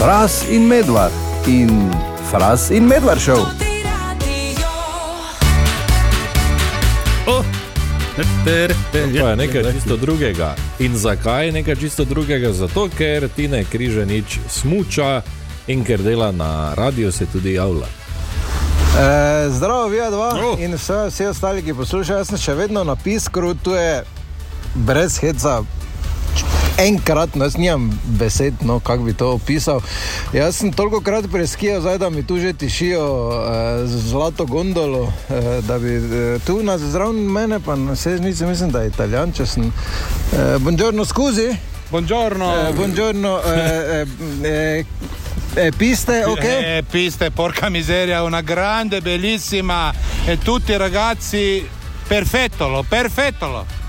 Fras in medvard in Fras in medvard šel. Oh. To je nekaj čisto drugega. In zakaj nekaj čisto drugega? Zato, ker Tine Križanič smuča in ker dela na radiju, se tudi javlja. E, zdravo, vi dva oh. in vse, vsi ostali, ki poslušajo. Jaz sem še vedno na pisku, tu je brez heca. Enkrat, no, jaz nimam besed, no, kako bi to opisal. Jaz sem toliko krat preskijal, zdaj, da mi tu že tišijo eh, zlato gondolo, eh, da bi eh, tu nas zraven mene, pa na sežnici, mislim, da je italijan, če sem. Eh, buongiorno, scusi. Buongiorno. Eh, buongiorno eh, eh, eh, piste, ok? Eh, piste, porca miseria, una grande, bellissima e tutti ragazzi, perfettolo, perfettolo.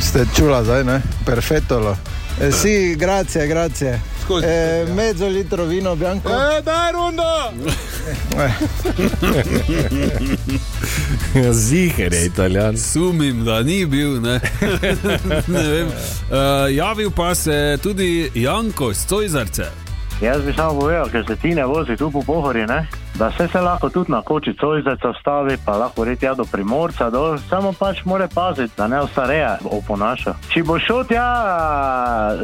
Ste čula zdaj, ne? Perfetto. Eh, sì, grazie, grazie. Scusi. Eh, mezzo litro vino bianco. Eh, dai, Rundo! Ziger je italijan. Sumim, da ni bil. Ne? ne vem. uh, javil pa se tudi Janko iz Cojzarce. Jaz bi samo povedal, ker se ti ne vozi tu po pohori, ne? Da se, se lahko tudi na koči cojzeca vstavi, pa lahko reti ja do primorca, dol, samo pač mora paziti, da ne ostareja oponaša. Če bo šel tja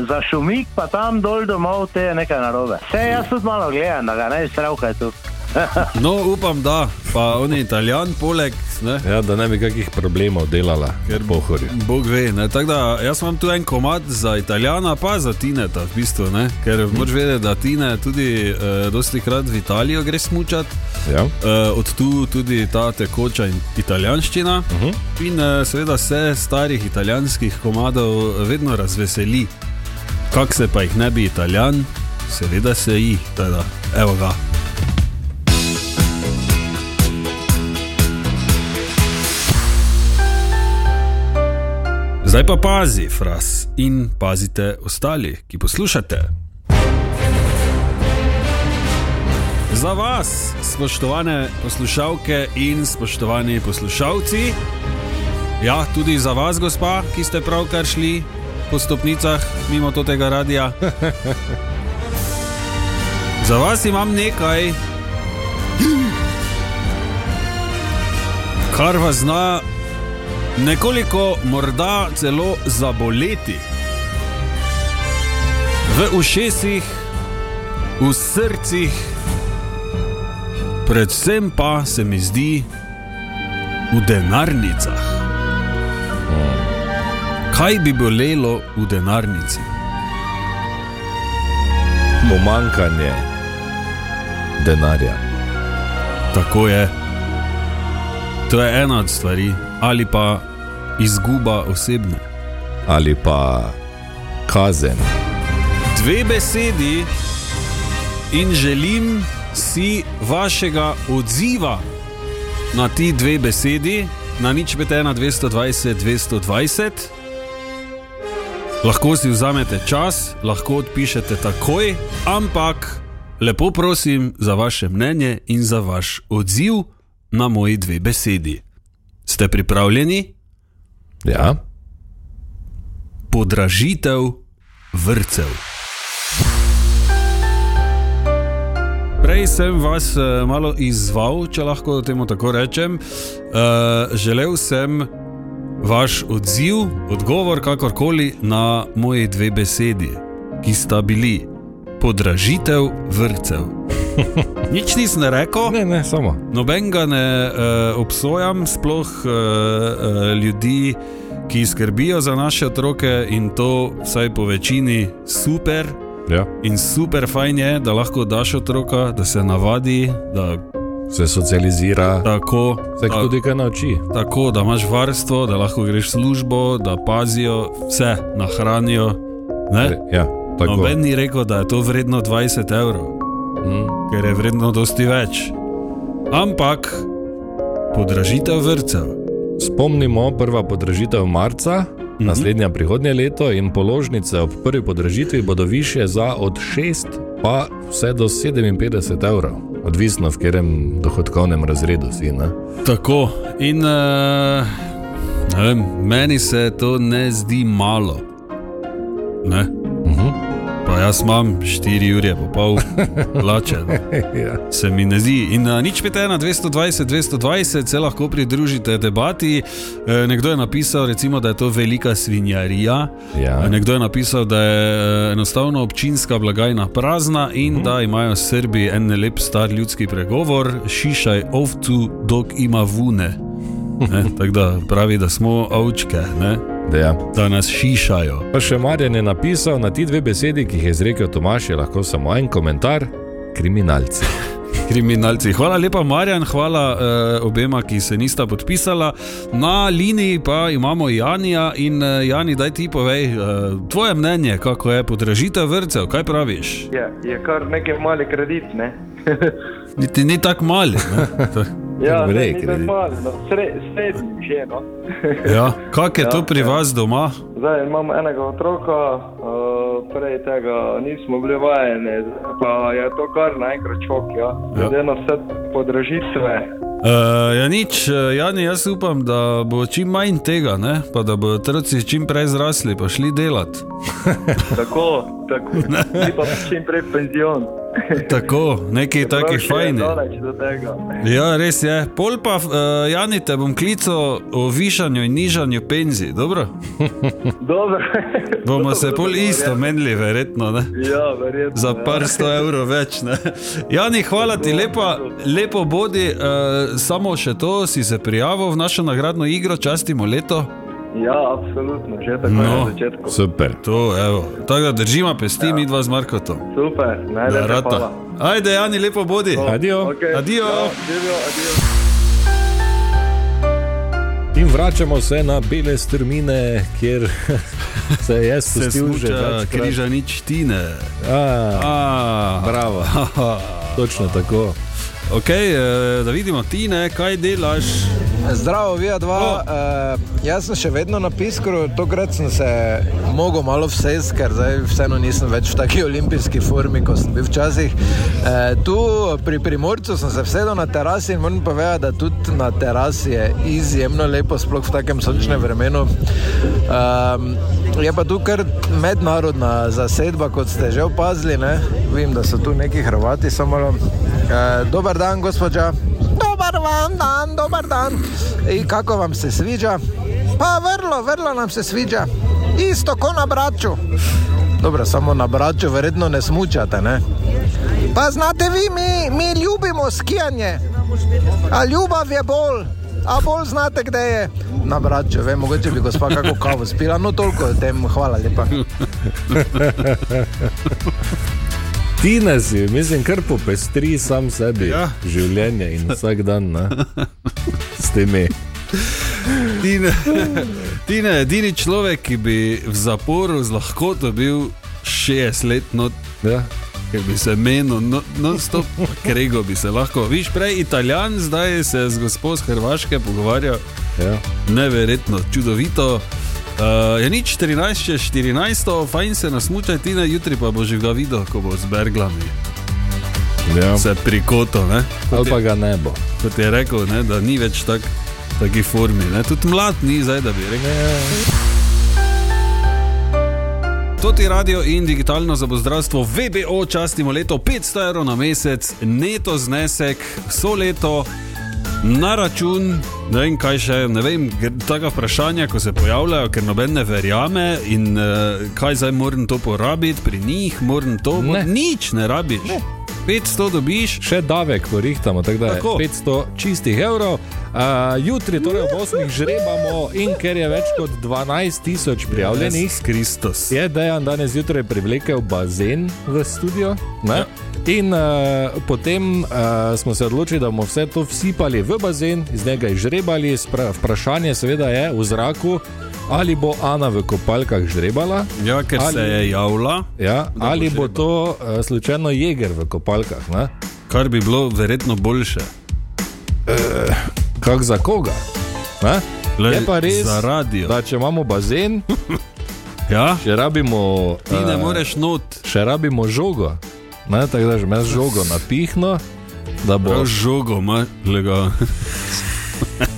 za šumik, pa tam dol domov, te je nekaj narobe. Vse jaz tudi malo gledam, da ga ne stravkaj tu. No, upam, da pa on je italijan, poleg. Ne? Ja, da ne bi kakih problemov delala, ker pohori. Bog ve. ne, tako Da, jaz imam tu en komat za italijana, pa za Tineta, v bistvu, ne? ker hm. moč vedeti, da Tine tudi eh, dosti krat v Italijo gre smučati. Ja. Eh, od tu tudi ta tekoča in italijanščina. Uh Mhm. -huh. In eh, seveda se starih italijanskih komadov vedno razveseli. Kak se pa jih ne bi italijan, seveda se jih, teda, evo ga. Zdaj pa pazi, fras, in pazite ostali, ki poslušate. Za vas, spoštovane poslušalke in spoštovani poslušalci, ja, tudi za vas, gospa, ki ste pravkar šli po stopnicah mimo tega radia. Za vas imam nekaj, kar vas zna nekoliko morda celo zaboleti. V ušesih, v srcih, predvsem pa se mi zdi v denarnicah. Kaj bi bolelo v denarnici? Pomankanje denarja. Tako je. To je ena od stvari, ali pa izguba osebne. Ali pa kazen. Dve besedi in želim si vašega odziva na ti dve besedi, na nič pet ena 220 220. Lahko si vzamete čas, lahko odpišete takoj, ampak lepo prosim za vaše mnenje in za vaš odziv na moji dve besedi. Ste pripravljeni? Ja. Podražitev vrtcev. Prej sem vas uh, malo izzval, če lahko temu tako rečem. Uh, želel sem vaš odziv, odgovor, kakorkoli na moji dve besedi, ki sta bili podražitev vrtcev. Nič nisem rekel. Ne, ne, samo. Noben ga ne uh, obsojam, sploh uh, uh, ljudi, ki skrbijo za naše otroke in to vsaj po večini super. Ja. In super fajn je, da lahko daš otroka, da se navadi, da se socializira, tako, se tudi kaj nauči. Tako, da imaš varstvo, da lahko greš v službo, da pazijo, vse nahranijo. Ne? Ja, tako. Noben ni rekel, da je to vredno 20 evrov, mm. ker je vredno dosti več. Ampak podražitev vrtcev. Spomnimo, prva podražitev marca, mm -hmm. naslednja prihodnje leto in položnice ob prvi podražitvi bodo više za od 6 pa vse do 57 evrov, odvisno v katerem dohodkovnem razredu si. Ne? Tako in uh, vem, meni se to ne zdi malo. Ne? Uh -huh. Pa jaz imam 4 ure, pa pol lače. Ja. Se mi ne zdi. In uh, nič pete na 220, 220 se lahko pridružite debati. E, nekdo je napisal, recimo, da je to velika svinjarija. Ja. E, nekdo je napisal, da je enostavno občinska blagajna prazna in da imajo Srbi en lep star ljudski pregovor: šišaj ovtu, dok ima vune. Ne, tako da pravi, da smo ovčke, ne, Da, ja. da nas šišajo. Pa še Marjan je napisal na ti dve besedi, ki jih je izrekel Tomaš, je lahko samo en komentar: kriminalci. Kriminalci. Hvala lepa, Marjan, hvala uh, obema, ki se nista podpisala. Na liniji pa imamo Janija in uh, Jani, daj ti povej uh, tvoje mnenje, kako je podražitev vrtcev, kaj praviš? Je, je kar nekaj mali kredit, ne? Niti ni tako mali. ne? Ja, ne, tako mali, no. Sre, srednji že, no. Ja, kak je Ja, to pri ja. vas doma? Zdaj imamo enega otroka, uh, prej tega nismo bili vajeni, zdaj pa je to kar naenkrat šok, ja. Glede na vse podražitve. Uh, ja, nič, uh, Jani, jaz upam, da bo čim manj tega, ne? pa da bodo otroci čim prej zrasli, pa šli delati. Tako, tako, ti pa čim prej penzion. Tako, neki taki Prav še je fajni. daleč do tega. Ja, res je. Pol pa, uh, Jani, te bom klical o višanju in nižanju penzij, dobro? Dobro. Bomo se Dobro, pol dobro, isto verjetno. menili, verjetno. Ne? Ja, verjetno. Za ja. par sto evrov več. Ne? Jani, hvala ti lepa, lepo bodi. Uh, samo še to, si se prijavil v našo nagradno igro, častimo leto. Ja, absolutno, že tako No. na začetku. Super. To, evo. Tako da držimo pesti, ja. mi dva z Markotom. Super, najlepša hvala. Ajde, Jani, lepo bodi. Adijo. Okay. Adijo. Ja, adijo, adijo. In vračamo se na bele strmine, kjer se je spustil že večkrat. križa nič tine. A, A, bravo, točno tako. Ok, da vidimo ti, ne, kaj delaš. Zdravo, vi dva. Uh, jaz sem še vedno na Piskru, tokrat sem se mogel malo vsesti, ker zdaj vseeno nisem več v taki olimpijski formi, kot sem bil včasih. Uh, tu pri Primorcu sem se vsedel na terasi in moram povedati, da tudi na terasi je izjemno lepo, sploh v takem sončnem vremenu. Um, je pa tu kar mednarodna zasedba, kot ste že opazili. Ne? Vem, da so tu neki Hrvati, samo malo. Uh, dober dan, gospođa. Dobar vam dan, dobar dan. I kako vam se sviđa? Pa vrlo, vrlo nam se sviđa. Isto ko na braću. Dobro, samo na braću verjetno ne smučate, ne? Pa znate vi, mi, mi ljubimo skijanje. A ljubav je bol. A bolj znate, kde je? Na braću, vem, mogoče bi gospa kako kavo spila, no toliko o tem, hvala lepa. Ti ne si, mislim, kar popestri sam sebi Ja. življenje in vsak dan ne? s temi. Ti ne, ti ne edini človek, ki bi v zaporu z lahkoto bil 60 let, no, Ja. ker bi se menil, no, non stop, krego bi se lahko. Viš prej Italijan, zdaj se z gospod Hrvaške pogovarja. Ja. Neverjetno, čudovito. Uh, je nič 14, čez 14, fajn se nasmučaj, ti ne, jutri pa boš ga videl, ko bo z berglami. Ja. Se prikoto, ne? Ali pa ga ne bo. Kot je rekel, ne, da ni več tak, taki formi. Ne? Tudi mlad ni zdaj, da bi rekel. To ti radio in digitalno zobozdravstvo VBO častimo leto 500 evrov na mesec, neto znesek, vso leto. Na račun, ne vem kaj še, ne vem, taka vprašanja, ko se pojavljajo, ker noben ne verjame in uh, kaj zdaj moram to porabiti, pri njih moram to, Ne. nič ne rabiš. Ne. 500 dobiš, Še davek porihtamo, tako da je Tako. 500 čistih evrov. Uh, jutri, torej ob 8. žrebamo in ker je več kot 12 tisoč prijavljenih, Jezus Kristus. je dejan danes zjutraj privlekel bazen v studio. Ja. Ne? In uh, potem uh, smo se odločili, da bomo vse to vsipali v bazen, iz njega izžrebali. Spra- Vprašanje seveda je v zraku, ali bo Ana v kopalkah žrebala, Ja, ker Ali- se je javila, ja, bo ali bo žrebala. to uh, slučajno jeger v kopalkah. Ne? kar bi bilo verjetno boljše. Kak za koga? Ne? Le, Je pa res, za radio. da če imamo bazen, Ja? še rabimo, Ti ne eh, moreš not, še rabimo žogo. Ne, tako da že imaš žogo napihno, da bo prav žogo, ima lega.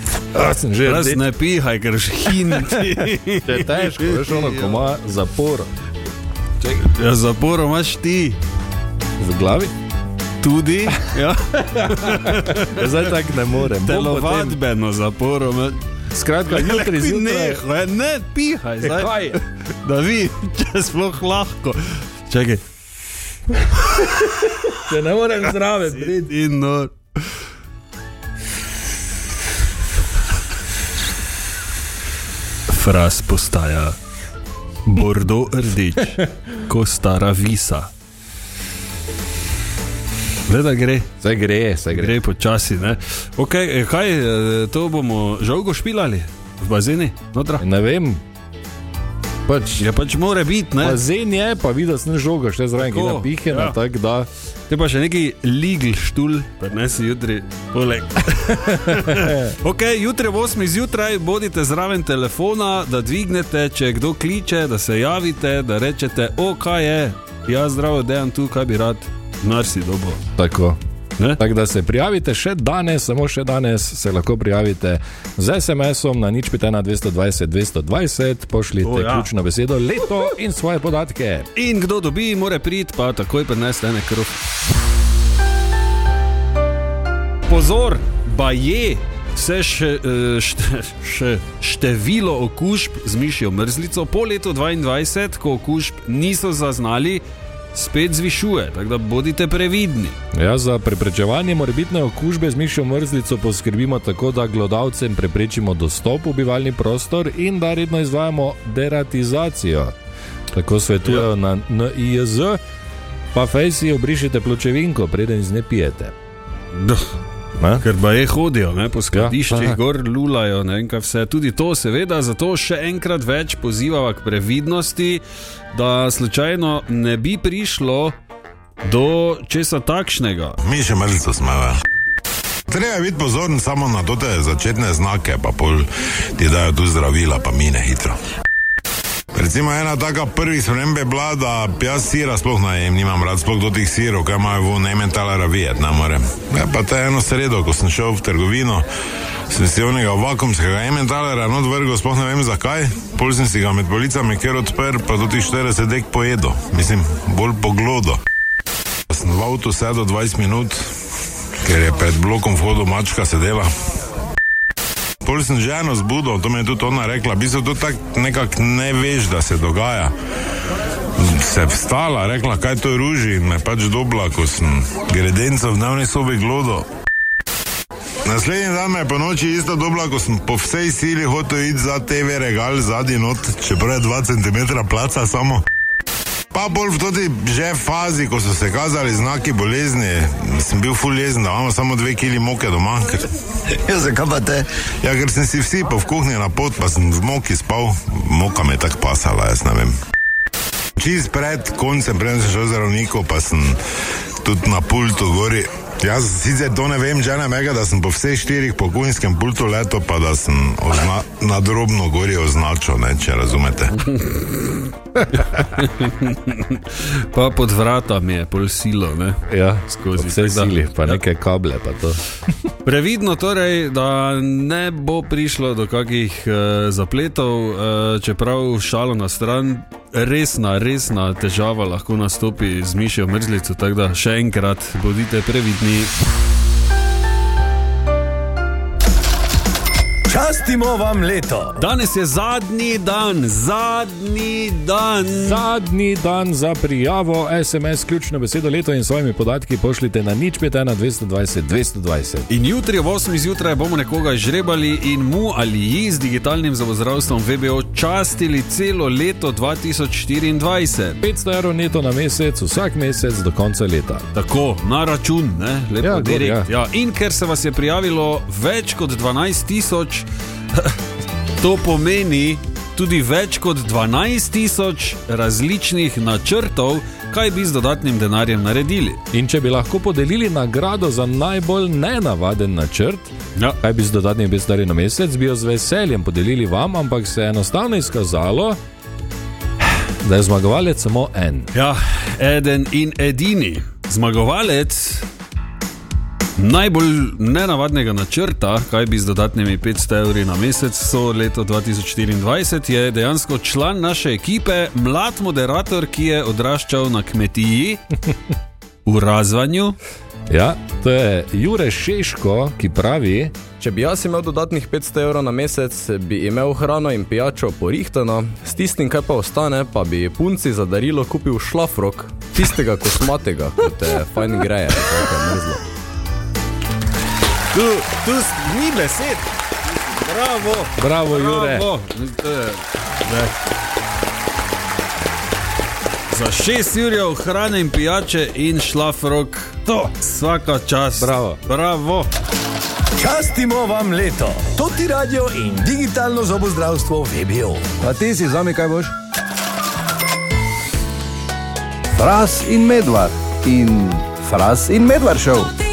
Sem že Raz ne pihaj, ker še hinti. Če je težko, veš ono, ko ima zaporo. Ja, zaporo imaš ti, V glavi? tudi. Ja. Ja, zdaj tako ne potem- Telovadbeno zaporo imaš. Skratka, jutri zjutraj. Ne, ne, pihaj. Zdaj. Kaj? Da vi, če sploh lahko. Čakaj. Se ne morem zraven priti. In nor. Fras postaja bordo rdeč, ko stara visa. Gleda gre, Zdaj gre, zdaj gre. gre počasi. ne. Okay, eh, kaj, eh, to bomo žolgo špilali v bazeni, notra. Ne vem. Pač, Ja, pač mora biti, ne. bazen je, pa videl sem žoga, še zraven, ki je Tako, napihena, ja. ja. tako da. Te pa še neki legal štul, prenesi jutri, poleg. okay, jutri ob 8 zjutraj bodite zraven telefona, da dvignete, če kdo kliče, da se javite, da rečete, o kaj je, jaz zdravo delam tu, kaj bi rad, narsi dobo. Tako. Ne? Tako da se prijavite še danes, samo še danes se lahko prijavite z SMS-om na nič pitena 220 220, pošljite O, ja. ključno besedo leto in svoje podatke. In kdo dobi, mora priti, pa takoj prenesti ene krov. Pozor, ba je. Se še, eh, šte, še število okužb z mišjo mrzlico po letu 2022, ko okužb niso zaznali, spet zvišuje. Tako da bodite previdni. Ja, za preprečevanje morebitne okužbe z mišjo mrzlico poskrbimo tako, da glodavcem preprečimo dostop v bivalni prostor in da redno izvajamo deratizacijo. Tako svetujejo ja. na NIJZ, pa fejsi obrišite pločevinko, preden iz ne pijete. Duh. Ne? Ker pa je hodijo ne, po skladiščih, Ja, gor lulajo, ne. Tudi to, seveda, zato še enkrat več pozivava k previdnosti, da slučajno ne bi prišlo do česa takšnega. Mi še mrzlico smeva. Treba biti pozoren samo na te začetne znake, pa pol ti dajo tu zdravila, pa mine hitro. Recimo ena taka prvih sprememb je bila, da jaz sira sploh ne jem, nimam rad sploh do teh sirov, kaj imajo v nementala ravijet, ne morem. Ja, pa to je eno sredo, ko sem šel v trgovino, sem si onega vakumskega ementalera not vrgel, sploh ne vem zakaj, pol sem si ga med policami ker odprl, pa do tih 40 dek pojedo, mislim, bolj poglodo. Sem v avtu sedel 20 minut, ker je pred blokom vhodu mačka sedela. Pol sem ženo zbudil, to mi je tudi ona rekla, v bistvu to tako nekako ne veš, da se dogaja. Se je vstala, rekla, kaj to je ruži in me pač dobla, ko sem gredenca v dnevni sobi glodo. Naslednji dan me je po noči isto dobla, ko sem po vsej sili hotel iti za TV regal zadnji not, čeprav je 2 cm placa samo. Pa bolj v toti že fazi, ko so se kazali znaki bolezni, sem bil full jezen, da imamo samo dve kili moke doma. Ker, Ja, zakaj pa te? ja, ker sem si vsi po v kuhinji na pot, pa sem v moki spal, moka me je tako pasala, jaz ne vem. Čist pred koncem, preden sem šel zdravniku, pa sem tudi na pultu gori. Jaz sicer to ne vem, že ne mega, da sem po vseh štirih po kuhinjskem pultu leto, pa da sem ozna, na drobno gori označil, ne, če razumete. Pa pod vratami je pol silo, ne? Ja, Skozi, vse sili, pa neke kable, pa to. Previdno torej, da ne bo prišlo do kakih uh, zapletov, uh, čeprav šalo na stran, resna, resna težava lahko nastopi z mišjo mrzlico. Tako da še enkrat bodite previdni. Častimo vam leto. Danes je zadnji dan, zadnji dan. Zadnji dan za prijavo SMS, ključno besedo leto in svojimi podatki pošljite na nič 5 na 220 220. In jutri ob 8 zjutraj bomo nekoga žrebali in mu ali ji z digitalnim zobozdravstvom VBO častili celo leto 2024. 500 evrov neto na mesec, vsak mesec do konca leta. Tako, na račun, ne, lepo Ja, gor, direkt. ja. Ja. Ja, in ker se vas je prijavilo več kot 12 tisoč, to pomeni tudi več kot 12 tisoč različnih načrtov, kaj bi z dodatnim denarjem naredili. In če bi lahko podelili nagrado za najbolj nenavaden načrt, Ja. kaj bi z dodatnimi besedami na mesec, bi jo z veseljem podelili vam, ampak se je enostavno izkazalo, da je zmagovalec samo en. Ja, eden in edini zmagovalec Najbolj nenavadnega načrta, kaj bi z dodatnimi 500 evri na mesec, so leto 2024, je dejansko član naše ekipe, mlad moderator, ki je odraščal na kmetiji v razvanju. Ja, to je Jure Šeško, ki pravi, Če bi jaz imel dodatnih 500 evrov na mesec, bi imel hrano in pijačo porihtano, s tistim, kaj pa ostane, pa bi punci za darilo kupil šlafrok, tistega kosmatega, kot te fajn greje, tako je mrzlo. Tu, tu ni besed. Bravo, bravo, Jure. bravo. Je, ne. Za šest jurjev hrane in pijače in šlafrok, to vsaka čas. Bravo. Bravo. Častimo vam leto. To ti radio in digitalno zobozdravstvo VBO. Pa ti si zami kaj boš? Fras in medvar in fras in medvar šel.